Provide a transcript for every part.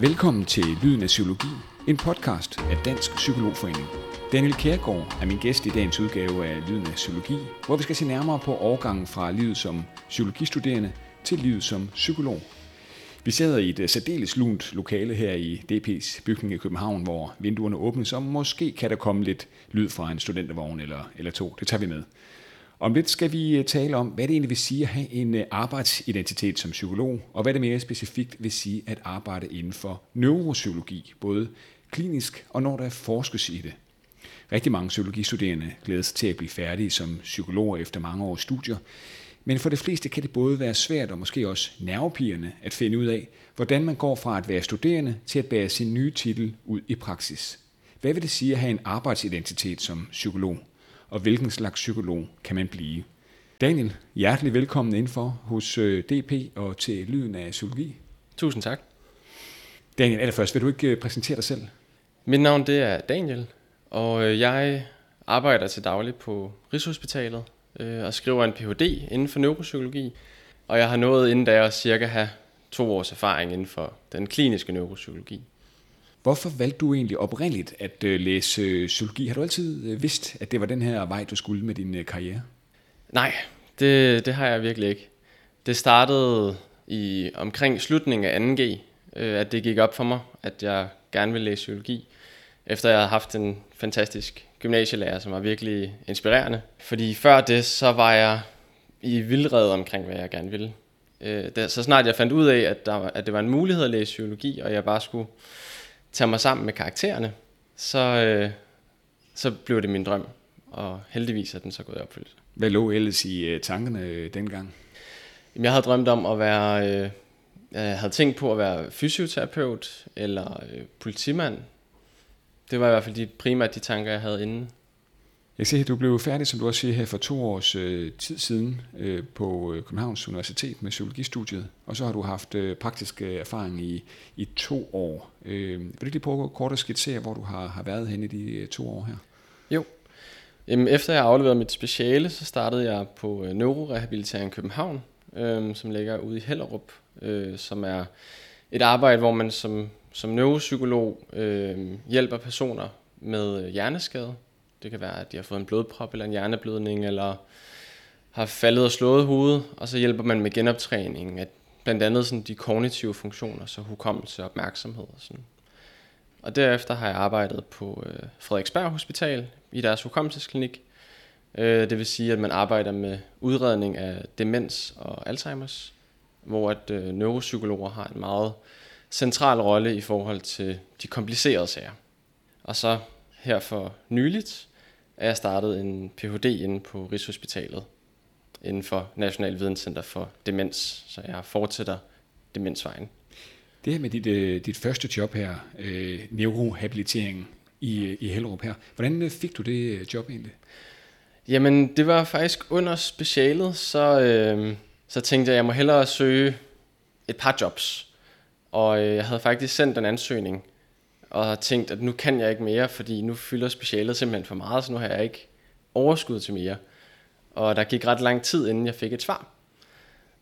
Velkommen til Lyden af Psykologi, en podcast af Dansk Psykologforening. Daniel Kærgaard er min gæst i dagens udgave af Lyden af Psykologi, hvor vi skal se nærmere på overgangen fra livet som psykologistuderende til livet som psykolog. Vi sidder i et øh, særdeles lunt lokale her i DP's bygning i København, hvor vinduerne åbnes, og måske kan der komme lidt lyd fra en studentervogn eller, eller to. Det tager vi med. Om lidt skal vi øh, tale om, hvad det egentlig vil sige at have en øh, arbejdsidentitet som psykolog, og hvad det mere specifikt vil sige at arbejde inden for neuropsykologi, både klinisk og når der forskes i det. Rigtig mange psykologistuderende glæder sig til at blive færdige som psykologer efter mange års studier, men for de fleste kan det både være svært og måske også nervepirrende at finde ud af, hvordan man går fra at være studerende til at bære sin nye titel ud i praksis. Hvad vil det sige at have en arbejdsidentitet som psykolog? Og hvilken slags psykolog kan man blive? Daniel, hjertelig velkommen indenfor hos øh, DP og til Lyden af Psykologi. Tusind tak. Daniel, allerførst, vil du ikke øh, præsentere dig selv? Mit navn det er Daniel, og øh, jeg arbejder til daglig på Rigshospitalet øh, og skriver en Ph.D. inden for neuropsykologi. Og jeg har nået inden da at cirka have to års erfaring inden for den kliniske neuropsykologi. Hvorfor valgte du egentlig oprindeligt at øh, læse øh, psykologi? Har du altid øh, vidst, at det var den her vej, du skulle med din karriere? Nej, det, det har jeg virkelig ikke. Det startede i omkring slutningen af 2G, at det gik op for mig, at jeg gerne ville læse psykologi. Efter jeg havde haft en fantastisk gymnasielærer, som var virkelig inspirerende. Fordi før det, så var jeg i vildrede omkring, hvad jeg gerne ville. Det, så snart jeg fandt ud af, at, der, at det var en mulighed at læse psykologi, og jeg bare skulle tage mig sammen med karaktererne, så, øh, så blev det min drøm. Og heldigvis er den så gået i opfyldelse. Hvad lå ellers i øh, tankerne øh, dengang? Jamen, jeg havde drømt om at være... Øh, jeg havde tænkt på at være fysioterapeut eller øh, politimand. Det var i hvert fald de, primært de tanker, jeg havde inden. Jeg ser, at du blev færdig, som du også siger her, for to års øh, tid siden øh, på øh, Københavns Universitet med psykologistudiet, og så har du haft øh, praktisk øh, erfaring i, i to år. Øh, vil du lige prøve kort at skitsere, hvor du har, har været henne i de øh, to år her? Jo. Jamen, efter jeg afleverede mit speciale, så startede jeg på øh, Neurorehabilitering København, øh, som ligger ude i Hellerup, øh, som er et arbejde, hvor man som, som neuropsykolog øh, hjælper personer med øh, hjerneskade. Det kan være, at de har fået en blodprop eller en hjerneblødning, eller har faldet og slået hovedet, og så hjælper man med genoptræning af blandt andet sådan de kognitive funktioner, så hukommelse og opmærksomhed og sådan. Og derefter har jeg arbejdet på øh, Frederiksberg Hospital i deres hukommelsesklinik. Øh, det vil sige, at man arbejder med udredning af demens og Alzheimer's, hvor at øh, neuropsykologer har en meget central rolle i forhold til de komplicerede sager. Og så her for nyligt er jeg startet en Ph.D. inde på Rigshospitalet inden for National Videnscenter for Demens, så jeg fortsætter demensvejen. Det her med dit, øh, dit første job her, øh, neurohabilitering i, i Hellerup her, hvordan øh, fik du det øh, job egentlig? Jamen, det var faktisk under specialet, så, øh, så tænkte jeg, at jeg må hellere søge et par jobs. Og øh, jeg havde faktisk sendt en ansøgning, og tænkt, at nu kan jeg ikke mere, fordi nu fylder specialet simpelthen for meget, så nu har jeg ikke overskud til mere. Og der gik ret lang tid, inden jeg fik et svar.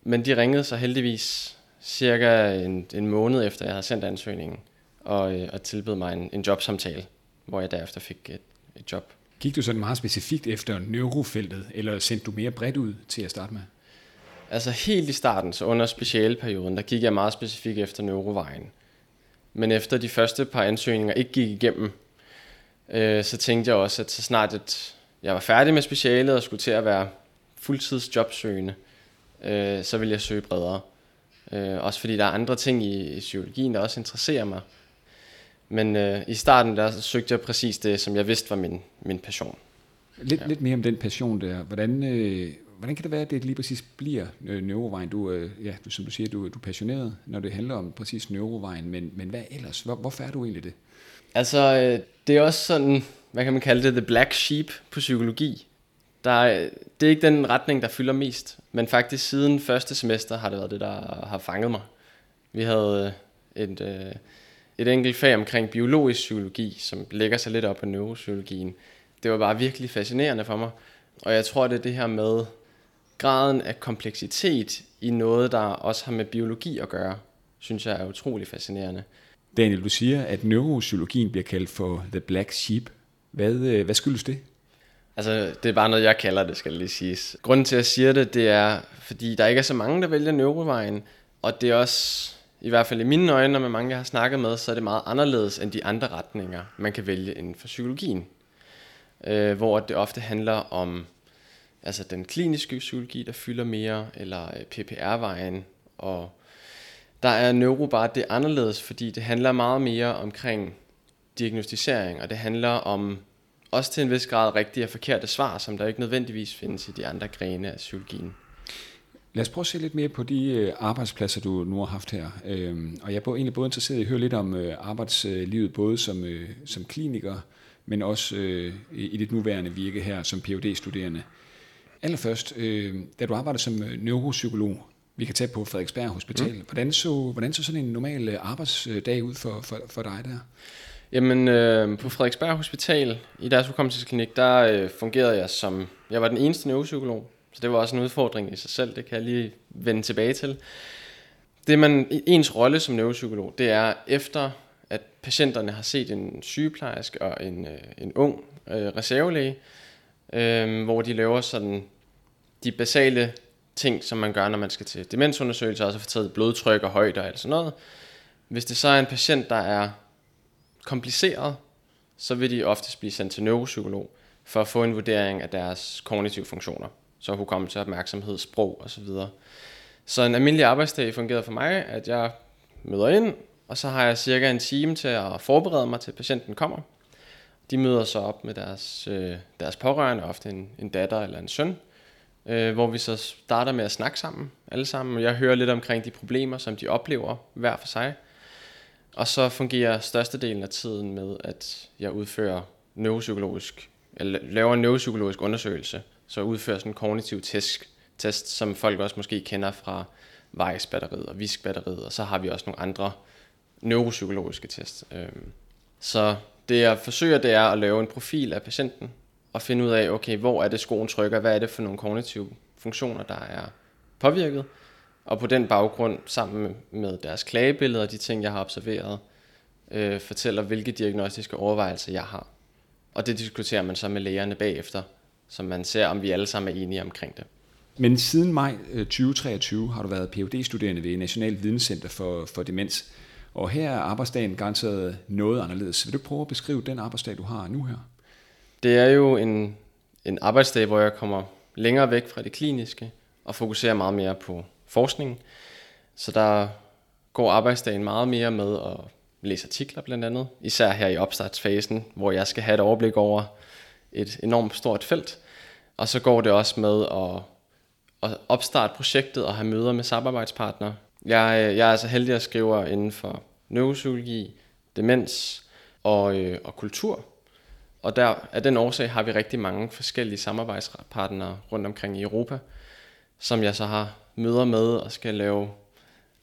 Men de ringede så heldigvis cirka en, en måned efter, jeg havde sendt ansøgningen, og, øh, og tilbød mig en, en jobsamtale, hvor jeg derefter fik et, et job. Gik du sådan meget specifikt efter neurofeltet, eller sendte du mere bredt ud til at starte med? Altså helt i starten, så under specialperioden, der gik jeg meget specifikt efter neurovejen. Men efter de første par ansøgninger ikke gik igennem, øh, så tænkte jeg også, at så snart at jeg var færdig med specialet og skulle til at være fuldtids jobsøgende, øh, så ville jeg søge bredere. Øh, også fordi der er andre ting i, i psykologien, der også interesserer mig. Men øh, i starten der søgte jeg præcis det, som jeg vidste var min, min passion. Lidt, ja. lidt mere om den passion der. Hvordan, øh, hvordan kan det være, at det lige præcis bliver øh, neurovejen? Du, øh, ja, du, som du siger, du, du er passioneret, når det handler om præcis neurovejen, men, men hvad ellers? Hvor, hvorfor er du egentlig det? Altså, øh, det er også sådan, hvad kan man kalde det, the black sheep på psykologi. Der er, det er ikke den retning, der fylder mest, men faktisk siden første semester har det været det, der har fanget mig. Vi havde øh, et, øh, et enkelt fag omkring biologisk psykologi, som lægger sig lidt op på neuropsykologien. Det var bare virkelig fascinerende for mig. Og jeg tror, det er det her med graden af kompleksitet i noget, der også har med biologi at gøre, synes jeg er utrolig fascinerende. Daniel, du siger, at neuropsykologien bliver kaldt for the black sheep. Hvad, øh, hvad skyldes det? Altså, det er bare noget, jeg kalder det, skal lige siges. Grunden til, at jeg siger det, det er, fordi der ikke er så mange, der vælger neurovejen, og det er også, i hvert fald i mine øjne, og med mange, jeg har snakket med, så er det meget anderledes end de andre retninger, man kan vælge inden for psykologien. Øh, hvor det ofte handler om altså den kliniske psykologi, der fylder mere, eller øh, PPR-vejen, og der er neuro bare det anderledes, fordi det handler meget mere omkring diagnostisering, og det handler om også til en vis grad rigtige og forkerte svar, som der ikke nødvendigvis findes i de andre grene af psykologien. Lad os prøve at se lidt mere på de øh, arbejdspladser, du nu har haft her. Øhm, og jeg er egentlig både interesseret i at høre lidt om øh, arbejdslivet, både som, som kliniker, men også i dit nuværende virke her som Ph.D.-studerende. Allerførst, da du arbejdede som neuropsykolog, vi kan tage på Frederiksberg Hospital. Mm. Hvordan, så, hvordan så sådan en normal øh, arbejdsdag ud for, for, for dig der? Jamen, øh, på Frederiksberg Hospital, i deres hukommelsesklinik, der øh, fungerede jeg som, jeg var den eneste neuropsykolog, så det var også en udfordring i sig selv, det kan jeg lige vende tilbage til. Det man, ens rolle som neuropsykolog, det er efter, at patienterne har set en sygeplejerske og en, øh, en ung øh, reservelæge, øh, hvor de laver sådan de basale ting, som man gør, når man skal til demensundersøgelser, altså få taget blodtryk og højde og alt sådan noget. Hvis det så er en patient, der er kompliceret, så vil de oftest blive sendt til neuropsykolog for at få en vurdering af deres kognitive funktioner. Så hukommelse, opmærksomhed, sprog osv. Så, så en almindelig arbejdsdag fungerer for mig, at jeg møder ind, og så har jeg cirka en time til at forberede mig til, at patienten kommer. De møder så op med deres, øh, deres pårørende, ofte en, en datter eller en søn, øh, hvor vi så starter med at snakke sammen, alle sammen. Jeg hører lidt omkring de problemer, som de oplever hver for sig. Og så fungerer størstedelen af tiden med, at jeg udfører neuropsykologisk, eller laver en neuropsykologisk undersøgelse, så udfører sådan en kognitiv test, test, som folk også måske kender fra Weiss-batteriet og viskbatteriet, og så har vi også nogle andre neuropsykologiske test. Øhm, så det jeg forsøger, det er at lave en profil af patienten, og finde ud af, okay, hvor er det skoen trykker, hvad er det for nogle kognitive funktioner, der er påvirket, og på den baggrund, sammen med deres klagebilleder og de ting, jeg har observeret, øh, fortæller, hvilke diagnostiske overvejelser jeg har. Og det diskuterer man så med lægerne bagefter, så man ser, om vi alle sammen er enige omkring det. Men siden maj øh, 2023 har du været phd studerende ved National Videnscenter for, for Demens. Og her er arbejdsdagen garanteret noget anderledes. Vil du prøve at beskrive den arbejdsdag, du har nu her? Det er jo en, en arbejdsdag, hvor jeg kommer længere væk fra det kliniske og fokuserer meget mere på forskning. Så der går arbejdsdagen meget mere med at læse artikler blandt andet, især her i opstartsfasen, hvor jeg skal have et overblik over et enormt stort felt. Og så går det også med at, at opstarte projektet og have møder med samarbejdspartnere. Jeg, øh, jeg er altså heldig at skrive inden for neuropsykologi, demens og, øh, og kultur. Og der, af den årsag har vi rigtig mange forskellige samarbejdspartnere rundt omkring i Europa, som jeg så har møder med og skal lave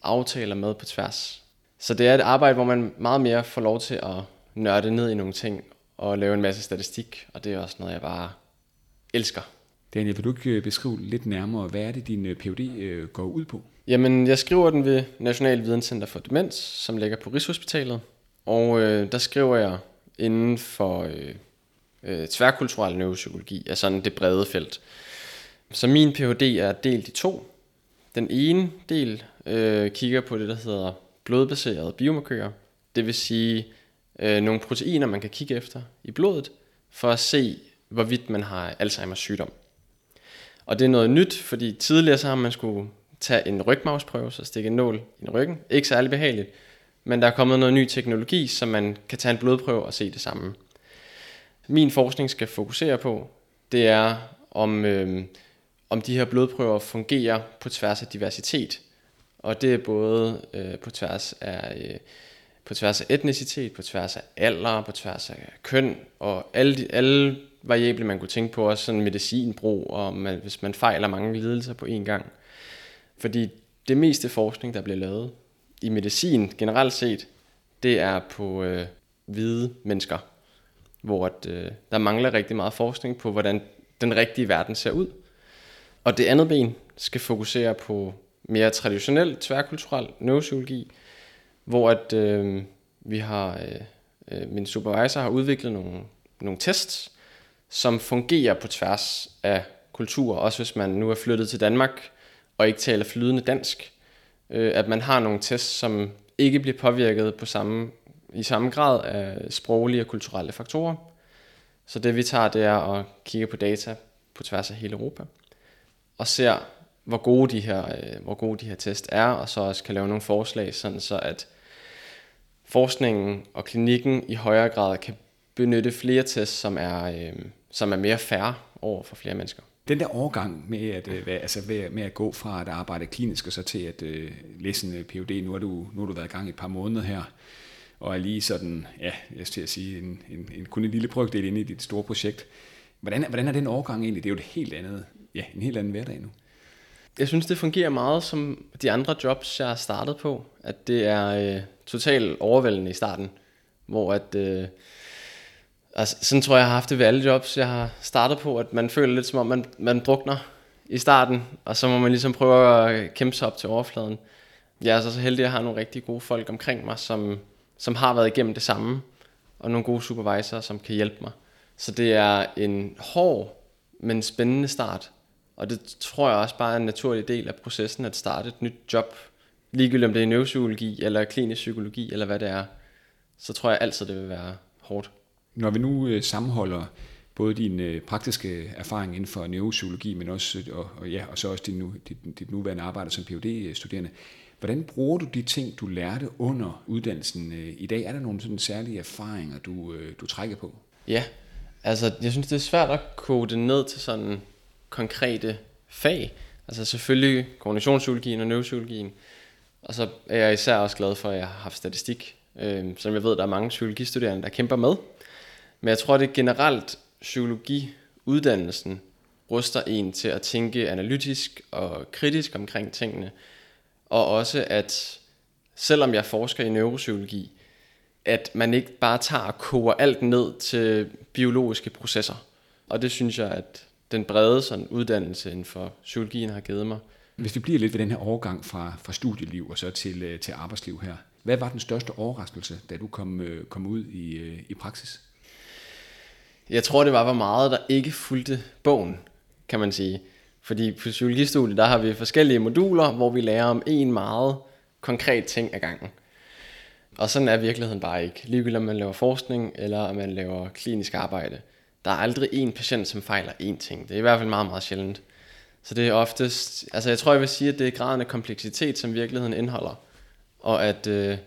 aftaler med på tværs. Så det er et arbejde, hvor man meget mere får lov til at nørde ned i nogle ting og lave en masse statistik, og det er også noget, jeg bare elsker. Daniel, vil du ikke øh, beskrive lidt nærmere, hvad er det, din øh, PhD går ud på? Jamen, jeg skriver den ved National Videnscenter for Demens, som ligger på Rigshospitalet. Og øh, der skriver jeg inden for øh, øh, tværkulturel neuropsykologi, altså sådan det brede felt. Så min Ph.D. er delt i to. Den ene del øh, kigger på det, der hedder blodbaserede biomarkører. Det vil sige øh, nogle proteiner, man kan kigge efter i blodet, for at se, hvorvidt man har Alzheimer's sygdom. Og det er noget nyt, fordi tidligere så har man skulle tage en rygmavsprøve, så stikke en nål i ryggen. Ikke særlig behageligt, men der er kommet noget ny teknologi, så man kan tage en blodprøve og se det samme min forskning skal fokusere på, det er, om, øh, om de her blodprøver fungerer på tværs af diversitet. Og det er både øh, på tværs af øh, på tværs af etnicitet, på tværs af alder, på tværs af køn, og alle, de, alle variable, man kunne tænke på, også sådan medicinbrug, og man, hvis man fejler mange lidelser på én gang. Fordi det meste forskning, der bliver lavet i medicin generelt set, det er på øh, hvide mennesker hvor at, øh, der mangler rigtig meget forskning på, hvordan den rigtige verden ser ud. Og det andet ben skal fokusere på mere traditionel tværkulturel neuropsykologi, hvor at, øh, Vi har, øh, øh, min supervisor har udviklet nogle, nogle tests, som fungerer på tværs af kulturer, også hvis man nu er flyttet til Danmark og ikke taler flydende dansk. Øh, at man har nogle tests, som ikke bliver påvirket på samme, i samme grad af sproglige og kulturelle faktorer. Så det vi tager, det er at kigge på data på tværs af hele Europa, og ser, hvor gode de her, øh, hvor gode de her test er, og så også kan lave nogle forslag, sådan så at forskningen og klinikken i højere grad kan benytte flere tests, som er, øh, som er mere færre over for flere mennesker. Den der overgang med at, øh, altså med at gå fra at arbejde klinisk og så til at øh, læse en øh, PhD, nu har, du, nu har du været i gang i et par måneder her, og er lige sådan, ja, jeg skal sige, en, en, en, kun en lille brøkdel inde i dit store projekt. Hvordan, hvordan er den overgang egentlig? Det er jo et helt andet, ja, en helt anden hverdag nu. Jeg synes, det fungerer meget som de andre jobs, jeg har startet på. At det er øh, totalt overvældende i starten. Hvor at, øh, og sådan tror jeg, jeg har haft det ved alle jobs, jeg har startet på. At man føler lidt som om, man, man drukner i starten. Og så må man ligesom prøve at kæmpe sig op til overfladen. Jeg er så, så heldig, at jeg har nogle rigtig gode folk omkring mig, som, som har været igennem det samme. Og nogle gode supervisorer, som kan hjælpe mig. Så det er en hård, men spændende start. Og det tror jeg også bare er en naturlig del af processen at starte et nyt job. Ligegyldigt om det er neuropsykologi, eller klinisk psykologi, eller hvad det er, så tror jeg altid, det vil være hårdt. Når vi nu øh, sammenholder både din øh, praktiske erfaring inden for neuropsykologi, men også, øh, og, og, ja, og så også din nu, dit, dit nuværende arbejde som Ph.D.-studerende, hvordan bruger du de ting, du lærte under uddannelsen i dag? Er der nogle sådan særlige erfaringer, du, du trækker på? Ja, altså jeg synes, det er svært at kode det ned til sådan konkrete fag. Altså selvfølgelig kognitionspsykologien og neuropsykologien. Og så er jeg især også glad for, at jeg har haft statistik, øh, som jeg ved, der er mange psykologistuderende, der kæmper med. Men jeg tror, det generelt psykologiuddannelsen ruster en til at tænke analytisk og kritisk omkring tingene. Og også at, selvom jeg forsker i neuropsykologi, at man ikke bare tager og koger alt ned til biologiske processer. Og det synes jeg, at den brede sådan, uddannelse inden for psykologien har givet mig. Hvis vi bliver lidt ved den her overgang fra, fra studieliv og så til, øh, til arbejdsliv her. Hvad var den største overraskelse, da du kom, øh, kom ud i, øh, i praksis? Jeg tror, det var, hvor meget der ikke fulgte bogen, kan man sige. Fordi på psykologistudiet, der har vi forskellige moduler, hvor vi lærer om en meget konkret ting ad gangen. Og sådan er virkeligheden bare ikke. Ligegyldigt om man laver forskning, eller om man laver klinisk arbejde. Der er aldrig en patient, som fejler én ting. Det er i hvert fald meget, meget sjældent. Så det er oftest, altså jeg tror, jeg vil sige, at det er graden af kompleksitet, som virkeligheden indeholder. Og at øh,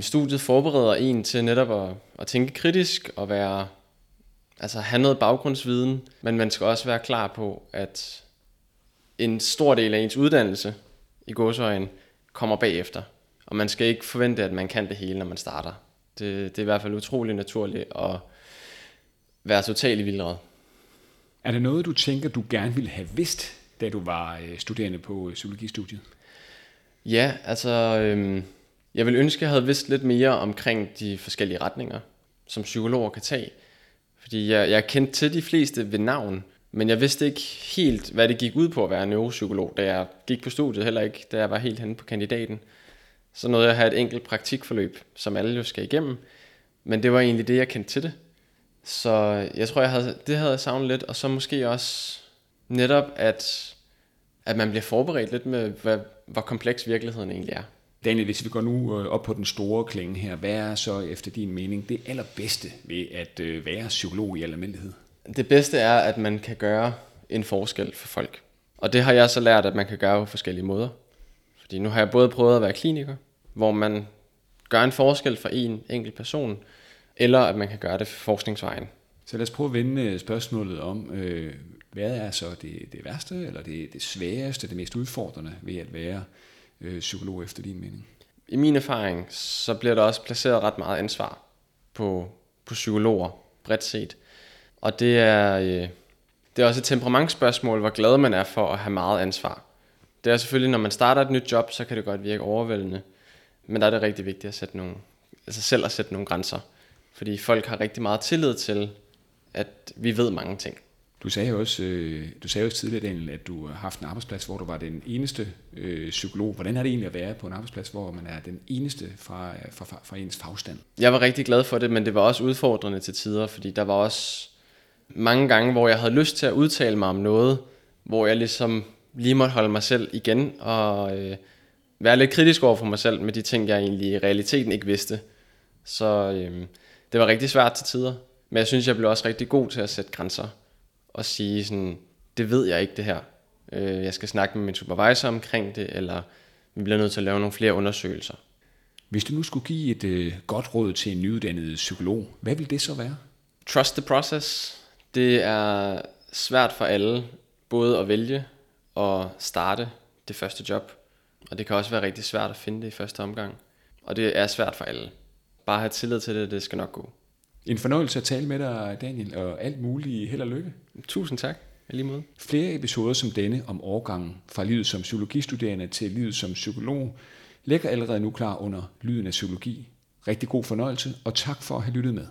studiet forbereder en til netop at, at tænke kritisk og være, altså have noget baggrundsviden, men man skal også være klar på, at en stor del af ens uddannelse i godsøjen kommer bagefter. Og man skal ikke forvente, at man kan det hele, når man starter. Det, det er i hvert fald utrolig naturligt at være totalt i vildred. Er det noget, du tænker, du gerne ville have vidst, da du var øh, studerende på øh, psykologistudiet? Ja, altså, øhm, jeg vil ønske, at jeg havde vidst lidt mere omkring de forskellige retninger, som psykologer kan tage. Fordi jeg, jeg kendte til de fleste ved navn, men jeg vidste ikke helt, hvad det gik ud på at være neuropsykolog, da jeg gik på studiet, heller ikke da jeg var helt henne på kandidaten. Så nåede jeg at have et enkelt praktikforløb, som alle jo skal igennem. Men det var egentlig det, jeg kendte til det. Så jeg tror, jeg havde, det havde jeg savnet lidt, og så måske også netop, at, at man bliver forberedt lidt med, hvad, hvor kompleks virkeligheden egentlig er. Daniel, hvis vi går nu øh, op på den store klinge her, hvad er så efter din mening det allerbedste ved at øh, være psykolog i almindelighed? Det bedste er, at man kan gøre en forskel for folk. Og det har jeg så lært, at man kan gøre på forskellige måder. Fordi nu har jeg både prøvet at være kliniker, hvor man gør en forskel for en enkelt person, eller at man kan gøre det forskningsvejen. Så lad os prøve at vende øh, spørgsmålet om, øh, hvad er så det, det værste, eller det, det sværeste, det mest udfordrende ved at være øh, psykolog efter din mening? I min erfaring, så bliver der også placeret ret meget ansvar på, på psykologer, bredt set. Og det er, øh, det er også et temperamentsspørgsmål, hvor glad man er for at have meget ansvar. Det er selvfølgelig, når man starter et nyt job, så kan det godt virke overvældende. Men der er det rigtig vigtigt at sætte nogle, altså selv at sætte nogle grænser. Fordi folk har rigtig meget tillid til, at vi ved mange ting. Du sagde jo også, øh, du sagde også tidligere, Daniel, at du har haft en arbejdsplads, hvor du var den eneste øh, psykolog. Hvordan har det egentlig at være på en arbejdsplads, hvor man er den eneste fra, fra, fra, fra ens fagstand? Jeg var rigtig glad for det, men det var også udfordrende til tider, fordi der var også mange gange, hvor jeg havde lyst til at udtale mig om noget, hvor jeg ligesom lige måtte holde mig selv igen og øh, være lidt kritisk over for mig selv med de ting, jeg egentlig i realiteten ikke vidste. Så øh, det var rigtig svært til tider, men jeg synes, jeg blev også rigtig god til at sætte grænser og sige sådan, det ved jeg ikke det her. Øh, jeg skal snakke med min supervisor omkring det, eller vi bliver nødt til at lave nogle flere undersøgelser. Hvis du nu skulle give et øh, godt råd til en nyuddannet psykolog, hvad vil det så være? Trust the process. Det er svært for alle, både at vælge og starte det første job. Og det kan også være rigtig svært at finde det i første omgang. Og det er svært for alle. Bare have tillid til det, det skal nok gå. En fornøjelse at tale med dig, Daniel, og alt muligt held og lykke. Tusind tak. Lige måde. Flere episoder som denne om overgangen fra livet som psykologistuderende til livet som psykolog ligger allerede nu klar under Lyden af Psykologi. Rigtig god fornøjelse, og tak for at have lyttet med.